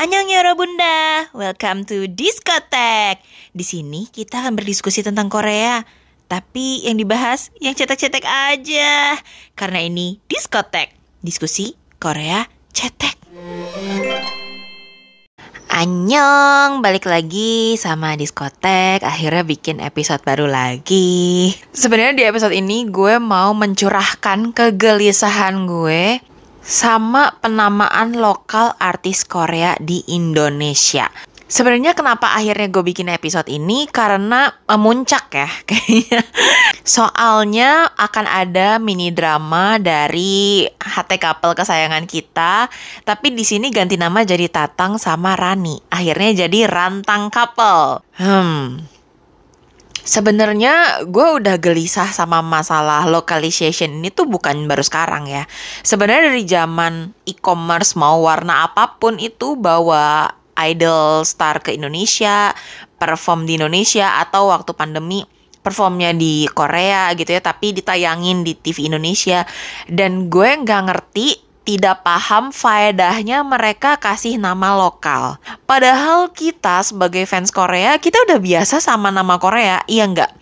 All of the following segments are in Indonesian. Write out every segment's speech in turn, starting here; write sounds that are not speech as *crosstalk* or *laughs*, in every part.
Annyeong Yoro Bunda, welcome to Diskotek. Di sini kita akan berdiskusi tentang Korea. Tapi yang dibahas yang cetek-cetek aja. Karena ini Diskotek, diskusi Korea cetek. Annyeong, balik lagi sama diskotek. Akhirnya bikin episode baru lagi. Sebenarnya di episode ini gue mau mencurahkan kegelisahan gue sama penamaan lokal artis Korea di Indonesia. Sebenarnya kenapa akhirnya gue bikin episode ini karena memuncak ya *laughs* kayaknya. Soalnya akan ada mini drama dari HT couple kesayangan kita, tapi di sini ganti nama jadi Tatang sama Rani. Akhirnya jadi Rantang couple. Hmm, Sebenarnya gue udah gelisah sama masalah localization ini tuh bukan baru sekarang ya. Sebenarnya dari zaman e-commerce mau warna apa pun itu bawa idol star ke Indonesia, perform di Indonesia atau waktu pandemi performnya di Korea gitu ya, tapi ditayangin di TV Indonesia dan gue nggak ngerti tidak paham faedahnya mereka kasih nama lokal. Padahal kita sebagai fans Korea, kita udah biasa sama nama Korea, iya nggak?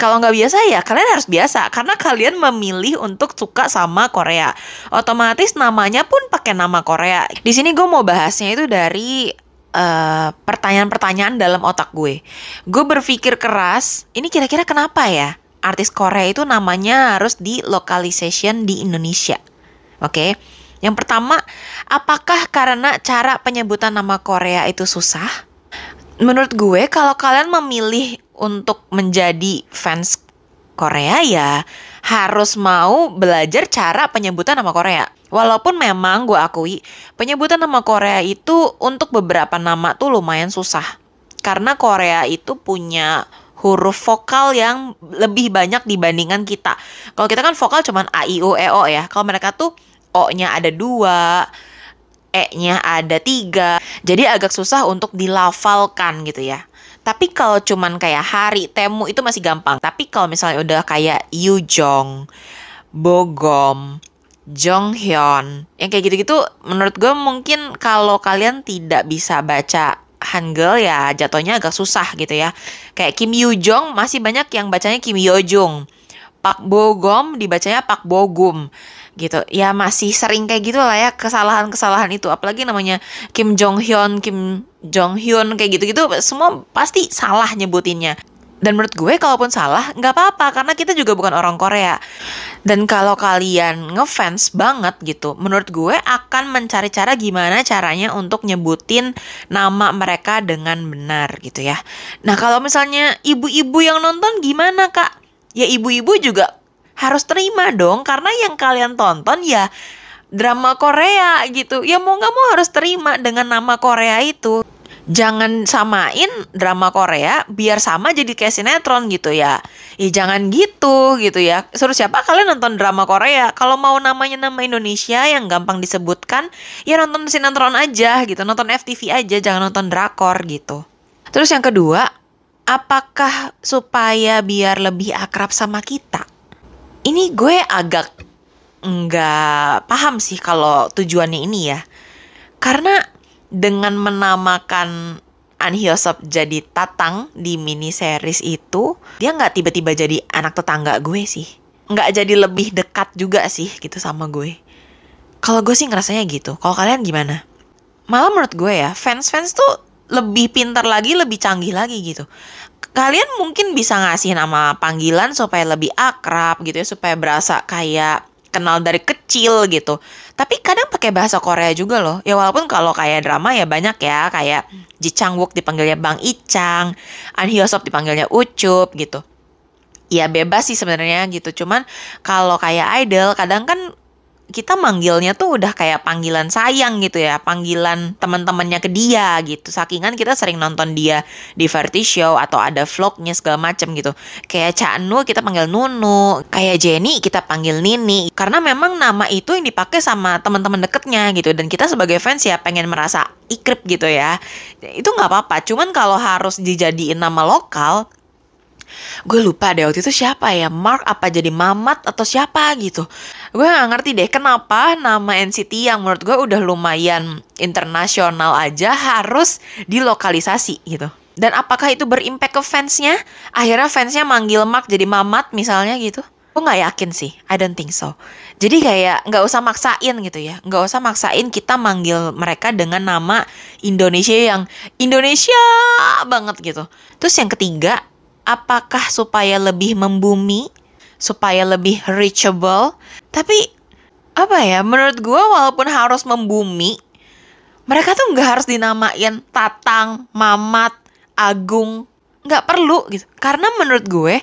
Kalau nggak biasa ya kalian harus biasa karena kalian memilih untuk suka sama Korea. Otomatis namanya pun pakai nama Korea. Di sini gue mau bahasnya itu dari eh, pertanyaan-pertanyaan dalam otak gue. Gue berpikir keras, ini kira-kira kenapa ya artis Korea itu namanya harus di localization di Indonesia? Oke. Okay? Yang pertama, apakah karena cara penyebutan nama Korea itu susah? Menurut gue, kalau kalian memilih untuk menjadi fans Korea ya harus mau belajar cara penyebutan nama Korea. Walaupun memang gue akui penyebutan nama Korea itu untuk beberapa nama tuh lumayan susah. Karena Korea itu punya huruf vokal yang lebih banyak dibandingkan kita. Kalau kita kan vokal cuman A, I, U, E, O ya. Kalau mereka tuh O-nya ada dua, E-nya ada tiga. Jadi agak susah untuk dilafalkan gitu ya. Tapi kalau cuman kayak hari, temu itu masih gampang. Tapi kalau misalnya udah kayak Yujong, Bogom, Jonghyun, yang kayak gitu-gitu menurut gue mungkin kalau kalian tidak bisa baca Hangul ya jatuhnya agak susah gitu ya. Kayak Kim Yujong masih banyak yang bacanya Kim Yojung. Pak Bogom dibacanya Pak Bogum gitu. Ya masih sering kayak gitu lah ya kesalahan-kesalahan itu. Apalagi namanya Kim Jong Hyun Kim Jong Hyun kayak gitu-gitu semua pasti salah nyebutinnya. Dan menurut gue kalaupun salah nggak apa-apa karena kita juga bukan orang Korea. Dan kalau kalian ngefans banget gitu menurut gue akan mencari cara gimana caranya untuk nyebutin nama mereka dengan benar gitu ya. Nah kalau misalnya ibu-ibu yang nonton gimana kak? Ya ibu-ibu juga harus terima dong karena yang kalian tonton ya drama Korea gitu. Ya mau nggak mau harus terima dengan nama Korea itu. Jangan samain drama Korea biar sama jadi kayak sinetron gitu ya. Ya jangan gitu gitu ya. Suruh siapa kalian nonton drama Korea? Kalau mau namanya nama Indonesia yang gampang disebutkan, ya nonton sinetron aja gitu. Nonton FTV aja, jangan nonton drakor gitu. Terus yang kedua, apakah supaya biar lebih akrab sama kita? Ini gue agak nggak paham sih kalau tujuannya ini ya. Karena dengan menamakan An Hyosop jadi Tatang di mini series itu, dia nggak tiba-tiba jadi anak tetangga gue sih. Nggak jadi lebih dekat juga sih gitu sama gue. Kalau gue sih ngerasanya gitu. Kalau kalian gimana? Malah menurut gue ya, fans-fans tuh lebih pintar lagi, lebih canggih lagi gitu kalian mungkin bisa ngasih nama panggilan supaya lebih akrab gitu ya supaya berasa kayak kenal dari kecil gitu. Tapi kadang pakai bahasa Korea juga loh. Ya walaupun kalau kayak drama ya banyak ya kayak Ji Chang Wook dipanggilnya Bang Ichang, An Hyosop dipanggilnya Ucup gitu. Ya bebas sih sebenarnya gitu. Cuman kalau kayak idol kadang kan kita manggilnya tuh udah kayak panggilan sayang gitu ya, panggilan teman-temannya ke dia gitu. Sakingan kita sering nonton dia di variety show atau ada vlognya segala macem gitu. Kayak Cak Nu kita panggil Nunu, kayak Jenny kita panggil Nini. Karena memang nama itu yang dipakai sama teman-teman deketnya gitu. Dan kita sebagai fans ya pengen merasa ikrip gitu ya. Itu nggak apa-apa. Cuman kalau harus dijadiin nama lokal, gue lupa deh waktu itu siapa ya Mark apa jadi Mamat atau siapa gitu gue gak ngerti deh kenapa nama NCT yang menurut gue udah lumayan internasional aja harus dilokalisasi gitu. Dan apakah itu berimpact ke fansnya? Akhirnya fansnya manggil Mark jadi Mamat misalnya gitu. Gue nggak yakin sih, I don't think so. Jadi kayak nggak usah maksain gitu ya, nggak usah maksain kita manggil mereka dengan nama Indonesia yang Indonesia banget gitu. Terus yang ketiga, apakah supaya lebih membumi, supaya lebih reachable? Tapi apa ya, menurut gue walaupun harus membumi, mereka tuh nggak harus dinamain Tatang, Mamat, Agung, nggak perlu gitu. Karena menurut gue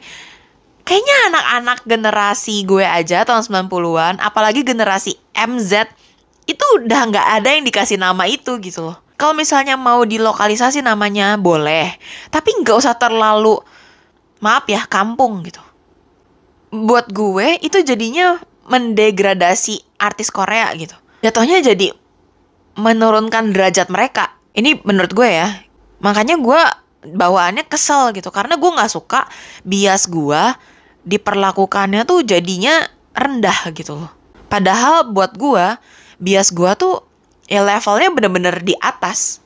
kayaknya anak-anak generasi gue aja tahun 90-an, apalagi generasi MZ, itu udah nggak ada yang dikasih nama itu gitu loh. Kalau misalnya mau dilokalisasi namanya boleh, tapi nggak usah terlalu, maaf ya, kampung gitu. Buat gue itu jadinya mendegradasi artis Korea gitu. Jatuhnya jadi menurunkan derajat mereka. Ini menurut gue ya. Makanya gue bawaannya kesel gitu karena gue nggak suka bias gue diperlakukannya tuh jadinya rendah gitu loh. Padahal buat gua, bias gua tuh ya levelnya bener-bener di atas.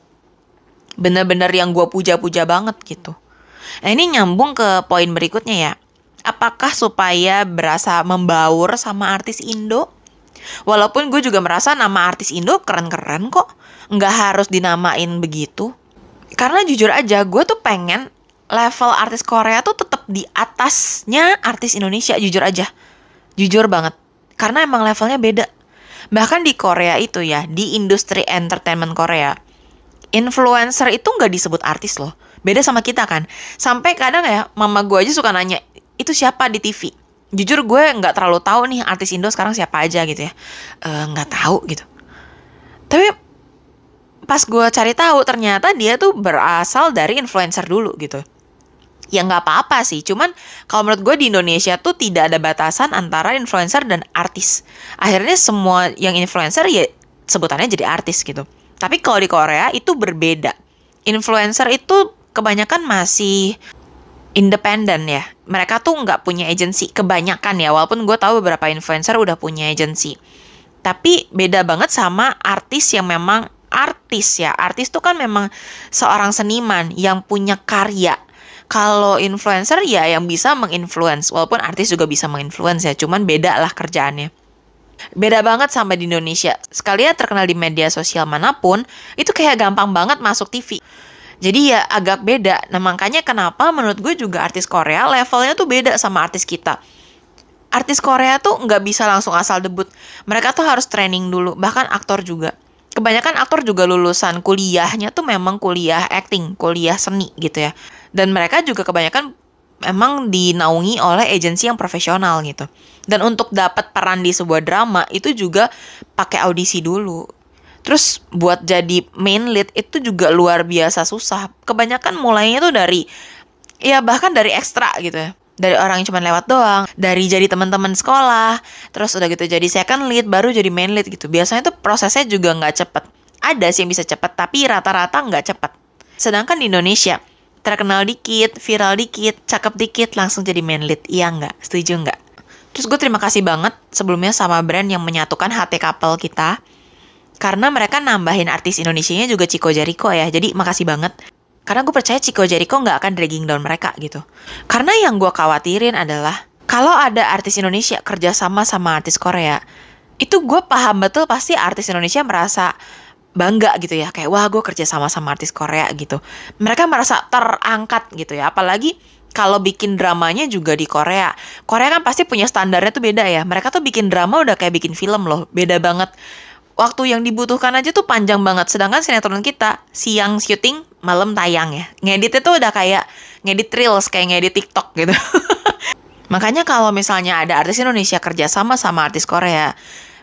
Bener-bener yang gua puja-puja banget gitu. Nah ini nyambung ke poin berikutnya ya. Apakah supaya berasa membaur sama artis Indo? Walaupun gue juga merasa nama artis Indo keren-keren kok. Nggak harus dinamain begitu. Karena jujur aja gue tuh pengen level artis Korea tuh tetap di atasnya artis Indonesia jujur aja jujur banget karena emang levelnya beda bahkan di Korea itu ya di industri entertainment Korea influencer itu nggak disebut artis loh beda sama kita kan sampai kadang ya mama gue aja suka nanya itu siapa di TV jujur gue nggak terlalu tahu nih artis Indo sekarang siapa aja gitu ya eh, nggak e, tahu gitu tapi pas gue cari tahu ternyata dia tuh berasal dari influencer dulu gitu ya nggak apa-apa sih. Cuman kalau menurut gue di Indonesia tuh tidak ada batasan antara influencer dan artis. Akhirnya semua yang influencer ya sebutannya jadi artis gitu. Tapi kalau di Korea itu berbeda. Influencer itu kebanyakan masih independen ya. Mereka tuh nggak punya agensi kebanyakan ya. Walaupun gue tahu beberapa influencer udah punya agensi. Tapi beda banget sama artis yang memang artis ya. Artis tuh kan memang seorang seniman yang punya karya kalau influencer ya yang bisa menginfluence walaupun artis juga bisa menginfluence ya cuman beda lah kerjaannya beda banget sama di Indonesia sekalian terkenal di media sosial mana pun itu kayak gampang banget masuk TV jadi ya agak beda. Nah makanya kenapa menurut gue juga artis Korea levelnya tuh beda sama artis kita. Artis Korea tuh nggak bisa langsung asal debut. Mereka tuh harus training dulu bahkan aktor juga. Kebanyakan aktor juga lulusan kuliahnya tuh memang kuliah acting kuliah seni gitu ya. Dan mereka juga kebanyakan emang dinaungi oleh agensi yang profesional gitu. Dan untuk dapat peran di sebuah drama itu juga pakai audisi dulu. Terus buat jadi main lead itu juga luar biasa susah. Kebanyakan mulainya tuh dari ya bahkan dari ekstra gitu ya. Dari orang yang cuma lewat doang, dari jadi teman-teman sekolah, terus udah gitu jadi second lead, baru jadi main lead gitu. Biasanya tuh prosesnya juga nggak cepet. Ada sih yang bisa cepet, tapi rata-rata nggak cepet. Sedangkan di Indonesia, terkenal dikit, viral dikit, cakep dikit, langsung jadi main lead. Iya nggak? Setuju nggak? Terus gue terima kasih banget sebelumnya sama brand yang menyatukan hati couple kita. Karena mereka nambahin artis Indonesia-nya juga Chico Jericho ya. Jadi makasih banget. Karena gue percaya Chico Jericho nggak akan dragging down mereka gitu. Karena yang gue khawatirin adalah kalau ada artis Indonesia kerja sama sama artis Korea, itu gue paham betul pasti artis Indonesia merasa bangga gitu ya. Kayak wah gue kerja sama sama artis Korea gitu. Mereka merasa terangkat gitu ya. Apalagi kalau bikin dramanya juga di Korea. Korea kan pasti punya standarnya tuh beda ya. Mereka tuh bikin drama udah kayak bikin film loh. Beda banget waktu yang dibutuhkan aja tuh panjang banget sedangkan sinetron kita siang syuting malam tayang ya ngeditnya tuh udah kayak ngedit reels kayak ngedit TikTok gitu *laughs* makanya kalau misalnya ada artis Indonesia kerja sama sama artis Korea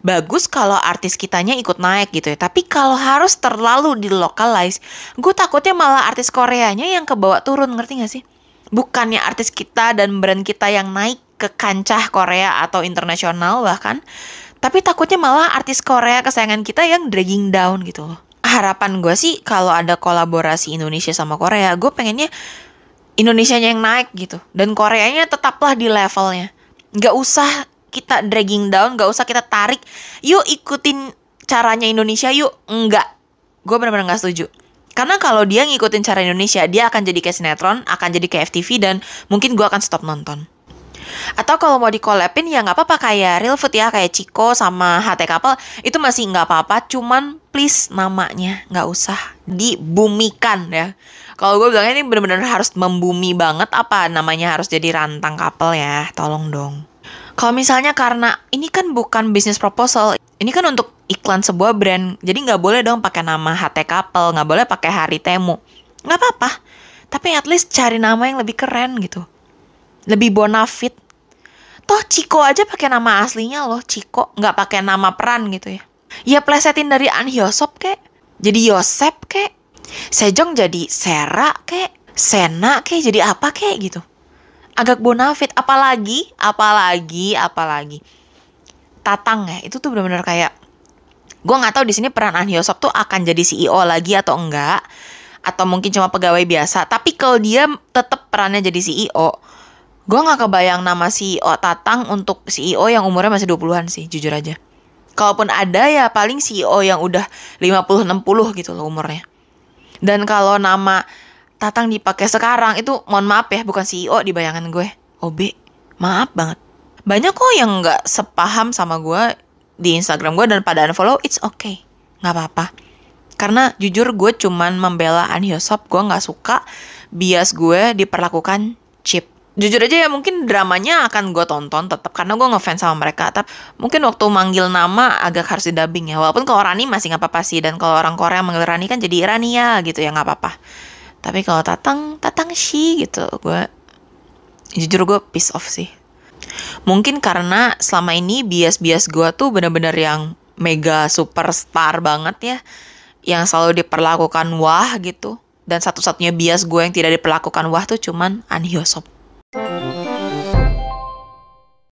bagus kalau artis kitanya ikut naik gitu ya. Tapi kalau harus terlalu dilokalize, gue takutnya malah artis Koreanya yang kebawa turun, ngerti gak sih? Bukannya artis kita dan brand kita yang naik ke kancah Korea atau internasional bahkan, tapi takutnya malah artis Korea kesayangan kita yang dragging down gitu loh. Harapan gue sih kalau ada kolaborasi Indonesia sama Korea, gue pengennya Indonesia yang naik gitu. Dan Koreanya tetaplah di levelnya. Gak usah kita dragging down gak usah kita tarik yuk ikutin caranya Indonesia yuk. Enggak gue benar-benar nggak setuju. Karena kalau dia ngikutin cara Indonesia dia akan jadi kayak sinetron akan jadi kayak FTV dan mungkin gue akan stop nonton atau kalau mau di collabin ya nggak apa-apa kayak real food ya kayak Chico sama HT Couple itu masih nggak apa-apa cuman please namanya nggak usah dibumikan ya. Kalau gue bilangnya ini bener-bener harus membumi banget apa namanya harus jadi rantang couple ya tolong dong. Kalau misalnya karena ini kan bukan bisnis proposal, ini kan untuk iklan sebuah brand, jadi nggak boleh dong pakai nama HT Couple, nggak boleh pakai Hari Temu, nggak apa-apa. Tapi at least cari nama yang lebih keren gitu, lebih bonafit. Toh Ciko aja pakai nama aslinya loh, Ciko, nggak pakai nama peran gitu ya. Ya plesetin dari An Hyosop kek, jadi Yosep kek, Sejong jadi Sera kek, Sena kek, jadi apa kek gitu. Agak bonafit apalagi apalagi apalagi. Tatang ya itu tuh benar-benar kayak gue nggak tahu di sini peran An Hyosop tuh akan jadi CEO lagi atau enggak atau mungkin cuma pegawai biasa. Tapi kalau dia tetap perannya jadi CEO gue nggak kebayang nama CEO Tatang untuk CEO yang umurnya masih 20-an sih jujur aja. Kalaupun ada ya paling CEO yang udah 50-60 gitu loh umurnya. Dan kalau nama Tatang dipakai sekarang itu mohon maaf ya bukan CEO di bayangan gue. OB maaf banget. Banyak kok yang nggak sepaham sama gue di Instagram gue dan pada unfollow it's okay. Nggak apa-apa. Karena jujur gue cuman membela An Hyosop gue nggak suka bias gue diperlakukan cheap jujur aja ya mungkin dramanya akan gue tonton tetap karena gue ngefans sama mereka. Tapi mungkin waktu manggil nama agak harus didubbing ya walaupun kalau Rani masih nggak apa-apa sih dan kalau orang Korea manggil Rani kan jadi Rania gitu ya nggak apa-apa. Tapi kalau tatang tatang sih gitu gue jujur gue piece off sih. Mungkin karena selama ini bias-bias gue tuh bener-bener yang mega superstar banget ya yang selalu diperlakukan wah gitu. Dan satu-satunya bias gue yang tidak diperlakukan wah tuh cuman An Hyosop. Música